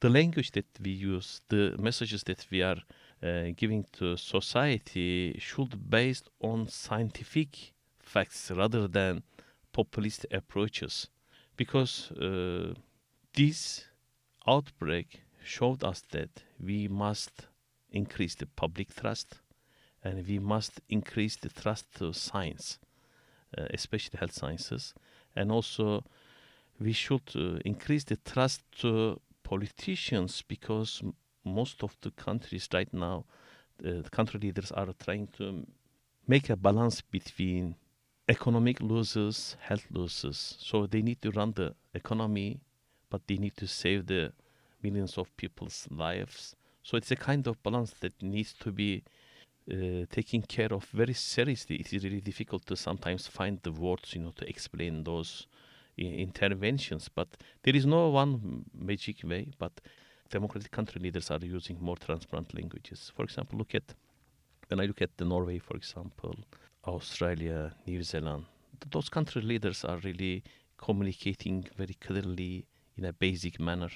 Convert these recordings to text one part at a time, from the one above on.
the language that we use, the messages that we are uh, giving to society should be based on scientific facts rather than populist approaches. Because uh, this outbreak showed us that we must increase the public trust and we must increase the trust to science uh, especially health sciences. And also we should uh, increase the trust to politicians because m- most of the countries right now, uh, the country leaders are trying to make a balance between economic losses, health losses. So they need to run the economy, but they need to save the millions of people's lives. So it's a kind of balance that needs to be uh, taken care of very seriously. It is really difficult to sometimes find the words, you know, to explain those interventions. But there is no one magic way. But democratic country leaders are using more transparent languages. For example, look at when I look at the Norway, for example, Australia, New Zealand. Those country leaders are really communicating very clearly in a basic manner.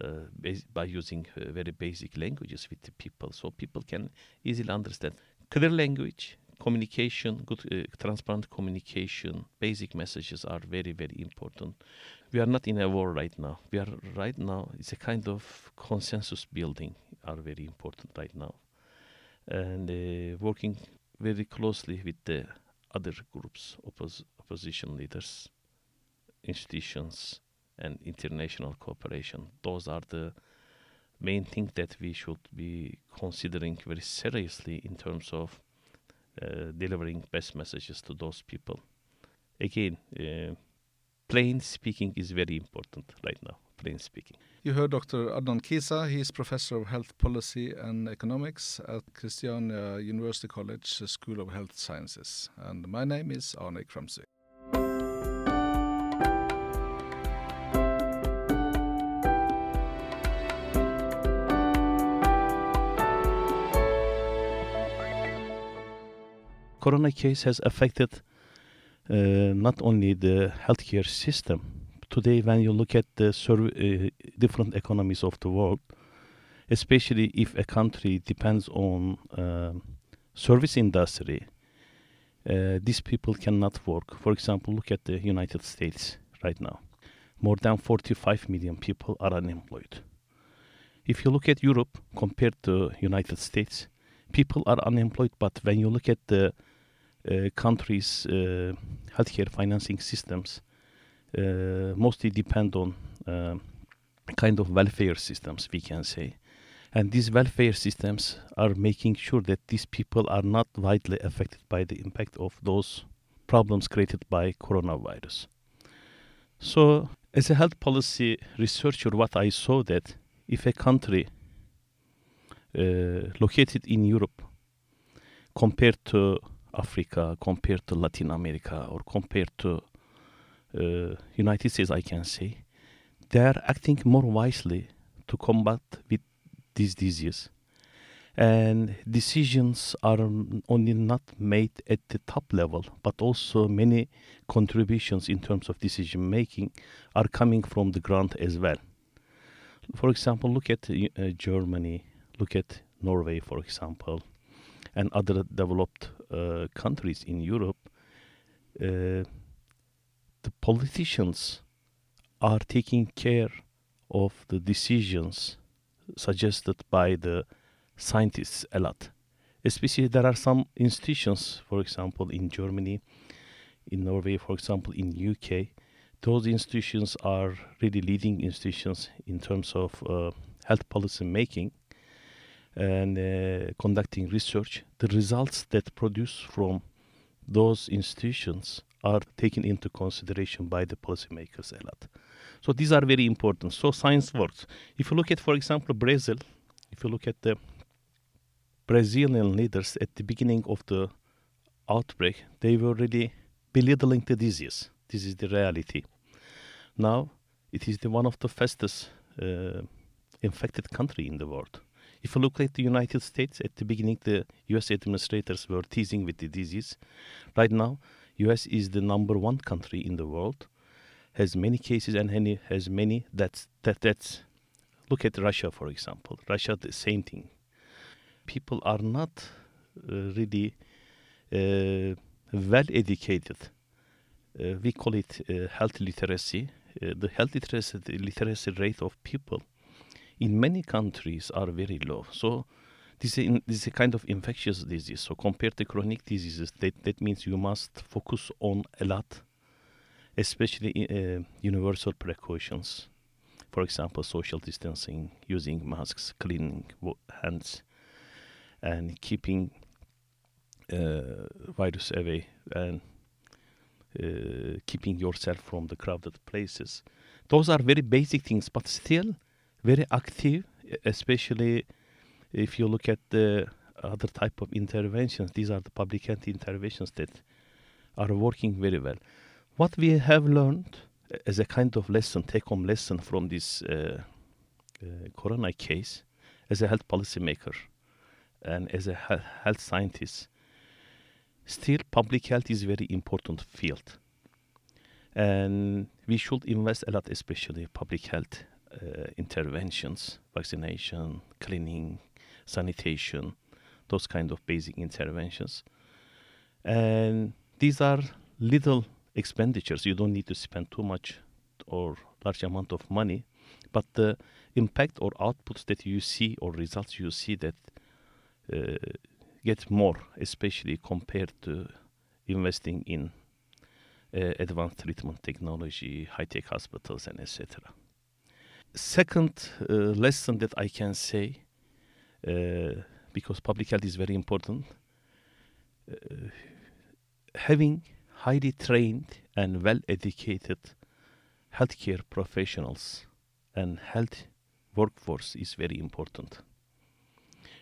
Uh, by using uh, very basic languages with the people, so people can easily understand. Clear language, communication, good, uh, transparent communication, basic messages are very, very important. We are not in a war right now. We are right now. It's a kind of consensus building are very important right now, and uh, working very closely with the other groups, oppos- opposition leaders, institutions, and international cooperation. Those are the main things that we should be considering very seriously in terms of delivering best messages to those people. Again, uh, plain speaking is very important right now. Plain speaking. You heard Dr. Adnan Kisa. He is professor of health policy and economics at Kristiania University College School of Health Sciences. And my name is Arne Kramsvik. Corona case has affected uh, not only the healthcare system. Today, when you look at the uh, different economies of the world, especially if a country depends on uh, service industry, uh, these people cannot work. For example, look at the United States right now. More than 45 million people are unemployed. If you look at Europe compared to United States, people are unemployed. But when you look at the countries' uh, healthcare financing systems, uh, mostly depend on uh, kind of welfare systems, we can say. And these welfare systems are making sure that these people are not widely affected by the impact of those problems created by coronavirus. So, as a health policy researcher, what I saw that if a country uh, located in Europe compared to Africa, compared to Latin America, or compared to uh, United States, I can say, they are acting more wisely to combat with these diseases. And decisions are only not made at the top level, but also many contributions in terms of decision making are coming from the ground as well. For example, look at uh, Germany, look at Norway, for example, and other developed countries in Europe. Uh, the politicians are taking care of the decisions suggested by the scientists a lot. Especially, there are some institutions, for example, in Germany, in Norway, for example, in UK. Those institutions are really leading institutions in terms of uh, health policy making and uh, conducting research. The results that produce from those institutions are taken into consideration by the policymakers a lot. So these are very important. So science works. If you look at, for example, Brazil, if you look at the Brazilian leaders at the beginning of the outbreak, they were really belittling the disease. This is the reality. Now, it is the one of the fastest uh, infected country in the world. If you look at the United States, at the beginning, the U.S. administrators were teasing with the disease. Right now, U.S. is the number one country in the world, has many cases and has many that's that that's look at Russia, for example. Russia, the same thing. People are not uh, really uh, well educated. Uh, we call it uh, health literacy. Uh, the health literacy, literacy rate of people in many countries are very low. So this is, in, this is a kind of infectious disease. So compared to chronic diseases, that, that means you must focus on a lot, especially uh, universal precautions. For example, social distancing, using masks, cleaning hands, and keeping uh, virus away and uh, keeping yourself from the crowded places. Those are very basic things, but still very active, especially if you look at the other type of interventions. These are the public health interventions that are working very well. What we have learned as a kind of lesson, take-home lesson from this uh, uh, corona case, as a health policymaker and as a health scientist, still public health is a very important field and we should invest a lot especially public health interventions vaccination cleaning sanitation those kind of basic interventions and these are little expenditures you don't need to spend too much or large amount of money but the impact or outputs that you see or results you see that uh, get more, especially compared to investing in uh, advanced treatment technology, high-tech hospitals, and etc. Second uh, lesson that I can say, uh, because public health is very important, uh, having highly trained and well-educated healthcare professionals and health workforce is very important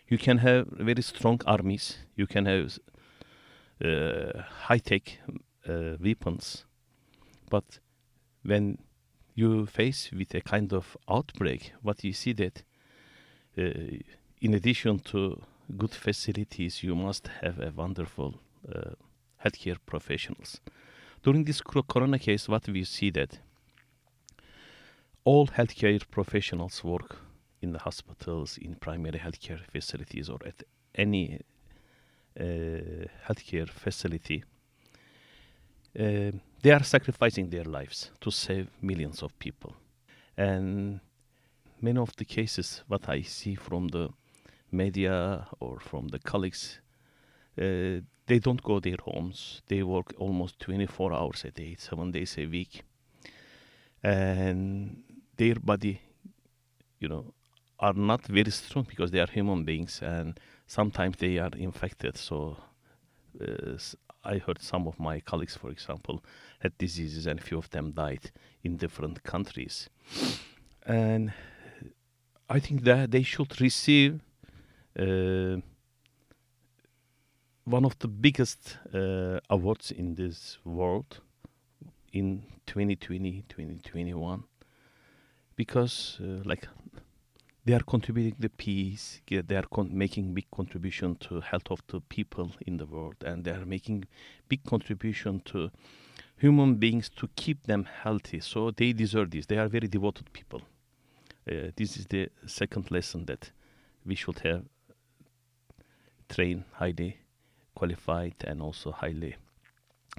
you can have very strong armies. You can have uh, high tech uh, weapons, but when you face with a kind of outbreak, what you see that uh, in addition to good facilities, you must have a wonderful uh, healthcare professionals. During this corona case, what we see that all healthcare professionals work in the hospitals, in primary healthcare facilities, or at any uh, healthcare facility, uh, they are sacrificing their lives to save millions of people. And many of the cases, what I see from the media or from the colleagues, uh, they don't go their homes. They work almost 24 hours a day, seven days a week. And their body, you know, are not very strong because they are human beings and sometimes they are infected. So uh, I heard some of my colleagues, for example, had diseases and a few of them died in different countries. And I think that they should receive uh, one of the biggest uh, awards in this world in 2020 2021 because uh, like they are contributing the peace. They are making big contribution to health of the people in the world, and they are making big contribution to human beings to keep them healthy. So they deserve this. They are very devoted people. Uh, this is the second lesson that we should have train highly qualified and also highly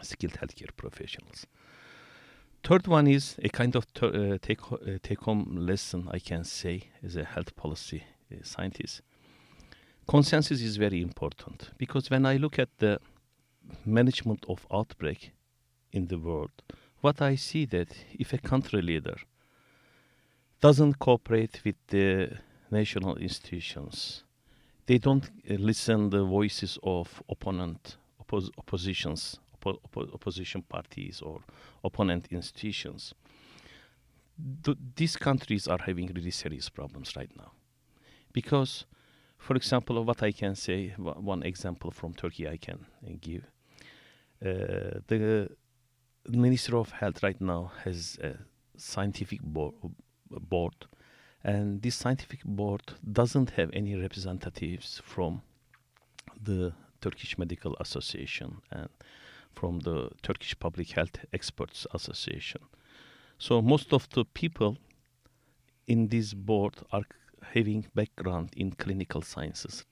skilled healthcare professionals. Third one is a kind of ter- uh, take uh, take home lesson I can say as a health policy uh, scientist. Consensus is very important because when I look at the management of outbreak in the world, what I see that if a country leader doesn't cooperate with the national institutions, they don't uh, listen the voices of opponent oppos- oppositions oppo- opposition parties or opponent institutions. Th- these countries are having really serious problems right now. Because, for example, what I can say, one example from Turkey I can uh, give. Uh, the Minister of Health right now has a scientific bo- board, and this scientific board doesn't have any representatives from the Turkish Medical Association and from the Turkish Public Health Experts Association. So most of the people in this board are having background in clinical sciences,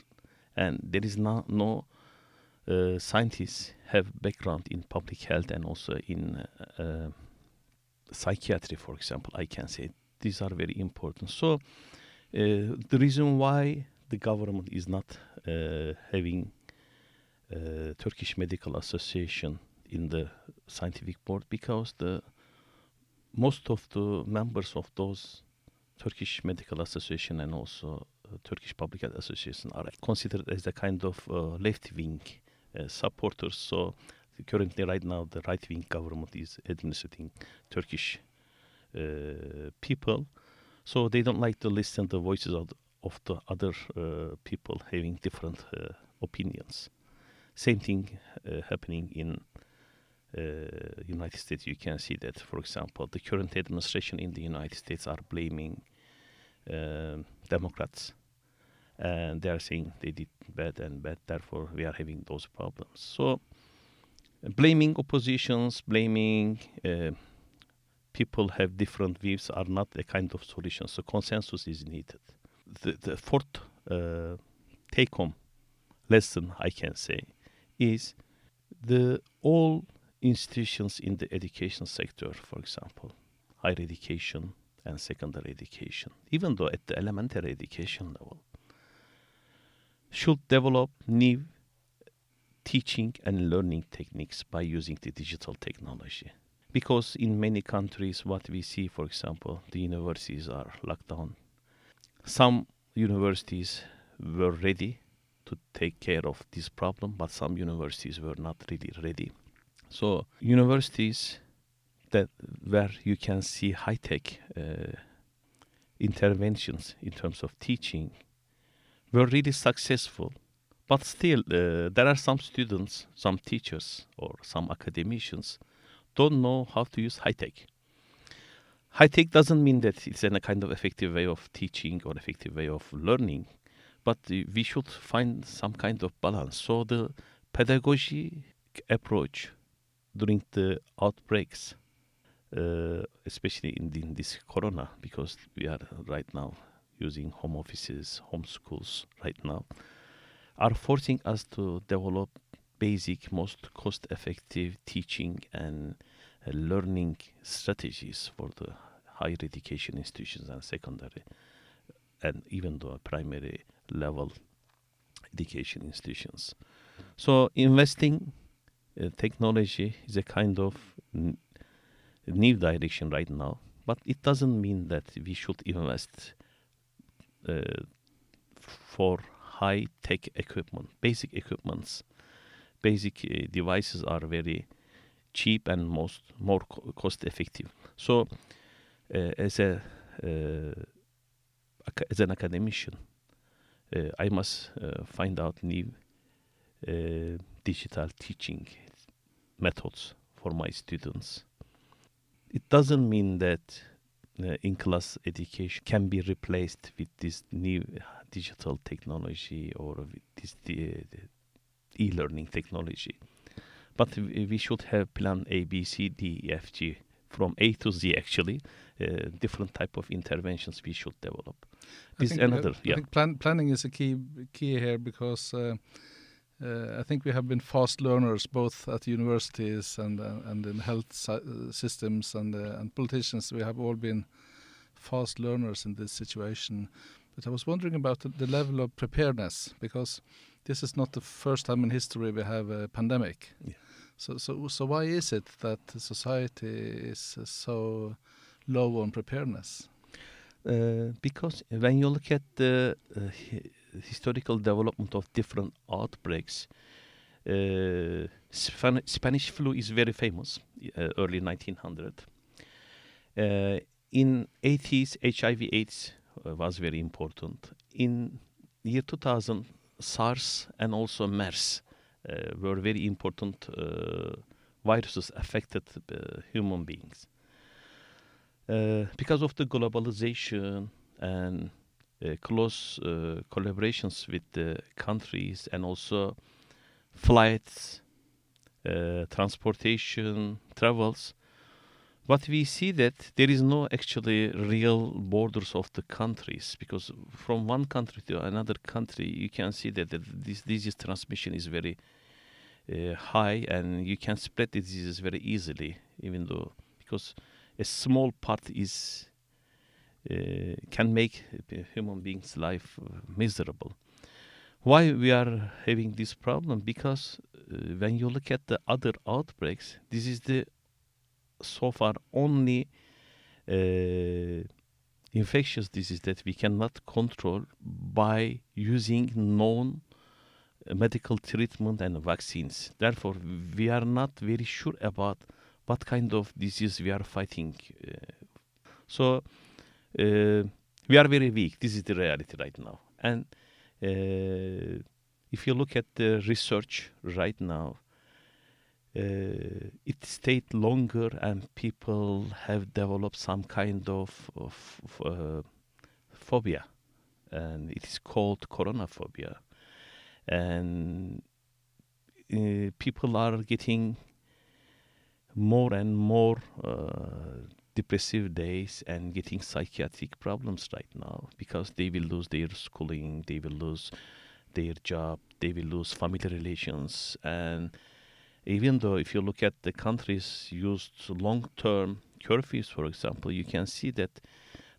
and there is no no uh, scientists have background in public health and also in uh, psychiatry, for example. I can say these are very important. So uh, the reason why the government is not uh, having uh, Turkish Medical Association in the scientific board because the most of the members of those Turkish Medical Association and also uh, Turkish Public Health Association are considered as a kind of uh, left wing uh, supporters. So currently, right now, the right wing government is administrating Turkish uh, people. So they don't like to listen to the voices of, of the other uh, people having different uh, opinions. Same thing happening in uh, United States, you can see that, for example, the current administration in the United States are blaming uh, Democrats, and they are saying they did bad and bad, therefore we are having those problems. So, blaming oppositions, blaming uh, people have different views are not a kind of solution. So, consensus is needed. The, the fourth uh, take-home lesson I can say is the all institutions in the education sector, for example, higher education and secondary education, even though at the elementary education level, should develop new teaching and learning techniques by using the digital technology. Because in many countries, what we see, for example, the universities are locked down. Some universities were ready to take care of this problem, but some universities were not really ready so universities that where you can see high tech uh, interventions in terms of teaching were really successful. But still, uh, there are some students, some teachers, or some academicians don't know how to use high tech. High tech doesn't mean that it's in a kind of effective way of teaching or effective way of learning, but we should find some kind of balance. So the pedagogy approach during the outbreaks, uh, especially in, in, this corona, because we are right now using home offices, home schools right now, are forcing us to develop basic, most cost effective teaching and uh, learning strategies for the higher education institutions and secondary and even the primary level education institutions. So investing uh, technology is a kind of n- new direction right now, but it doesn't mean that we should invest for high tech equipment, basic equipments. Basic uh, devices are very cheap and most more co- cost effective. So, uh, as a uh, as an academician, uh, I must find out new digital teaching methods for my students. It doesn't mean that uh, in-class education can be replaced with this new digital technology or with this e-learning technology. But we should have plan A, B, C, D, E, F, G from A to Z actually, uh, different type of interventions we should develop. This another, uh, yeah. Think plan, planning is a key key here because uh, uh, I think we have been fast learners both at universities and uh, and in health uh, systems and uh, and politicians. We have all been fast learners in this situation. But I was wondering about the, the, level of preparedness because this is not the first time in history we have a pandemic. Yeah. So so so why is it that society is so low on preparedness? Uh, because when you look at the uh, historical development of different outbreaks. Uh, Spanish flu is very famous, uh, early 1900. Uh, in 80s, HIV/AIDS uh, was very important. In year 2000, SARS and also MERS uh, were very important uh, viruses affected human beings. because of the globalization and close uh, collaborations with the countries and also flights, uh, transportation, travels. But we see that there is no actually real borders of the countries because from one country to another country you can see that, this disease transmission is very uh, high and you can spread the diseases very easily even though because a small part is uh, can make human being's life uh, miserable why we are having this problem because uh, when you look at the other outbreaks this is the so far only uh, infectious disease that we cannot control by using known medical treatment and vaccines. Therefore, we are not very sure about what kind of disease we are fighting. Uh, so, uh, we are very weak. This is the reality right now. And uh, if you look at the research right now, uh, it stayed longer and people have developed some kind of, of, uh, phobia and it is called coronaphobia and uh, people are getting more and more uh, depressive days and getting psychiatric problems right now because they will lose their schooling they will lose their job they will lose family relations and even though if you look at the countries used long-term curfews, for example, you can see that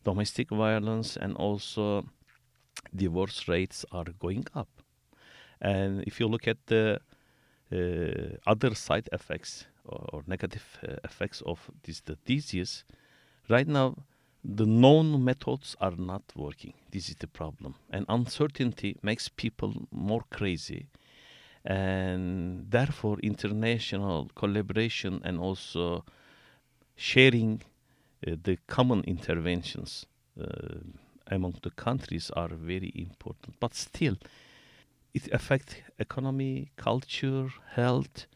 domestic violence and also divorce rates are going up. And if you look at the uh, other side effects or, negative uh, effects of this the disease, right now the known methods are not working. This is the problem, and uncertainty makes people more crazy. And therefore international collaboration and also sharing uh, the common interventions uh, among the countries are very important. But still it affects economy culture health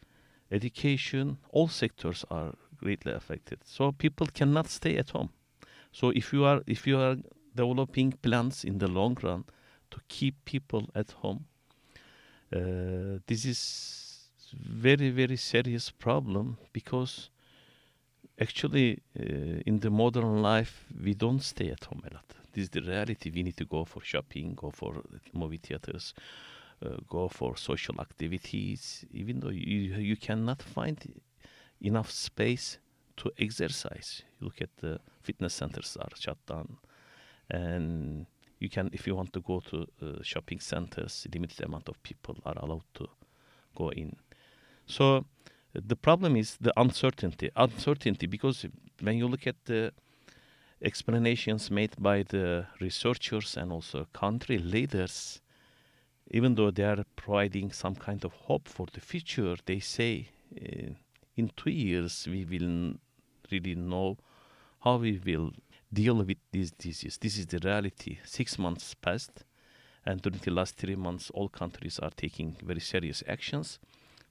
education all sectors are greatly affected. So people cannot stay at home. So if you are if you are developing plans in the long run to keep people at home uh, this is very very serious problem because actually uh, in the modern life we don't stay at home a lot. This is the reality. We need to go for shopping go for movie theaters go for social activities even though you you cannot find enough space to exercise. You look at the fitness centers are shut down. And you can if you want to go to uh, shopping centers limited amount of people are allowed to go in. So the problem is the uncertainty uncertainty because when you look at the explanations made by the researchers and also country leaders even though they are providing some kind of hope for the future they say uh, in two years we will really know how we will deal with these diseases. This is the reality. Six months passed, and during the last three months, all countries are taking very serious actions.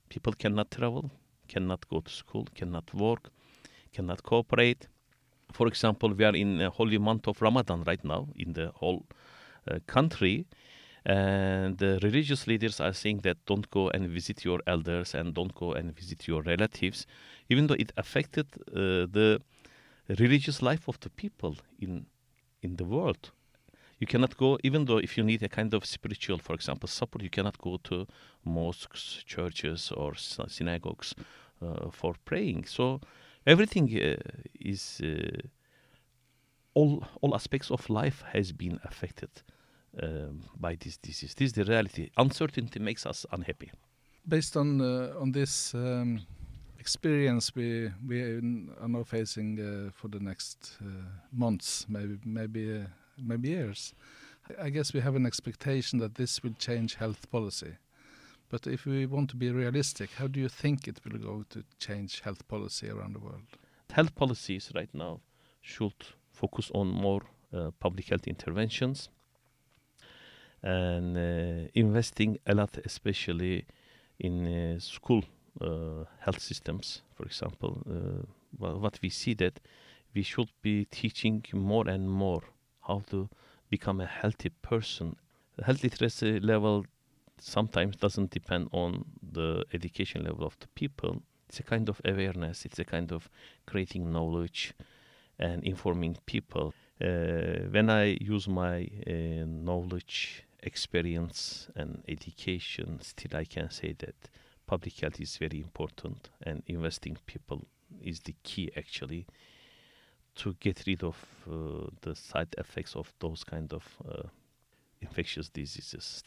People cannot travel, cannot go to school, cannot work, cannot cooperate. For example, we are in a holy month of Ramadan right now in the whole uh, country, and the religious leaders are saying that don't go and visit your elders and don't go and visit your relatives, even though it affected uh, the religious life of the people in in the world. You cannot go, even though if you need a kind of spiritual, for example, support, you cannot go to mosques, churches, or synagogues uh, for praying. So everything uh, is uh, all all aspects of life has been affected by this disease. This is the reality. Uncertainty makes us unhappy. Based on uh, on this. Um experience we we are now facing uh, for the next uh, months, maybe maybe uh, maybe years. I guess we have an expectation that this will change health policy. But if we want to be realistic, how do you think it will go to change health policy around the world? Health policies right now should focus on more uh, public health interventions and uh, investing a lot, especially in uh, school uh, health systems, for example, uh, well, what we see that we should be teaching more and more how to become a healthy person. The health literacy level sometimes doesn't depend on the education level of the people. It's a kind of awareness. It's a kind of creating knowledge and informing people. Uh, when I use my uh, knowledge, experience, and education, still I can say that public health is very important, and investing people is the key actually to get rid of uh, the side effects of those kind of uh, infectious diseases.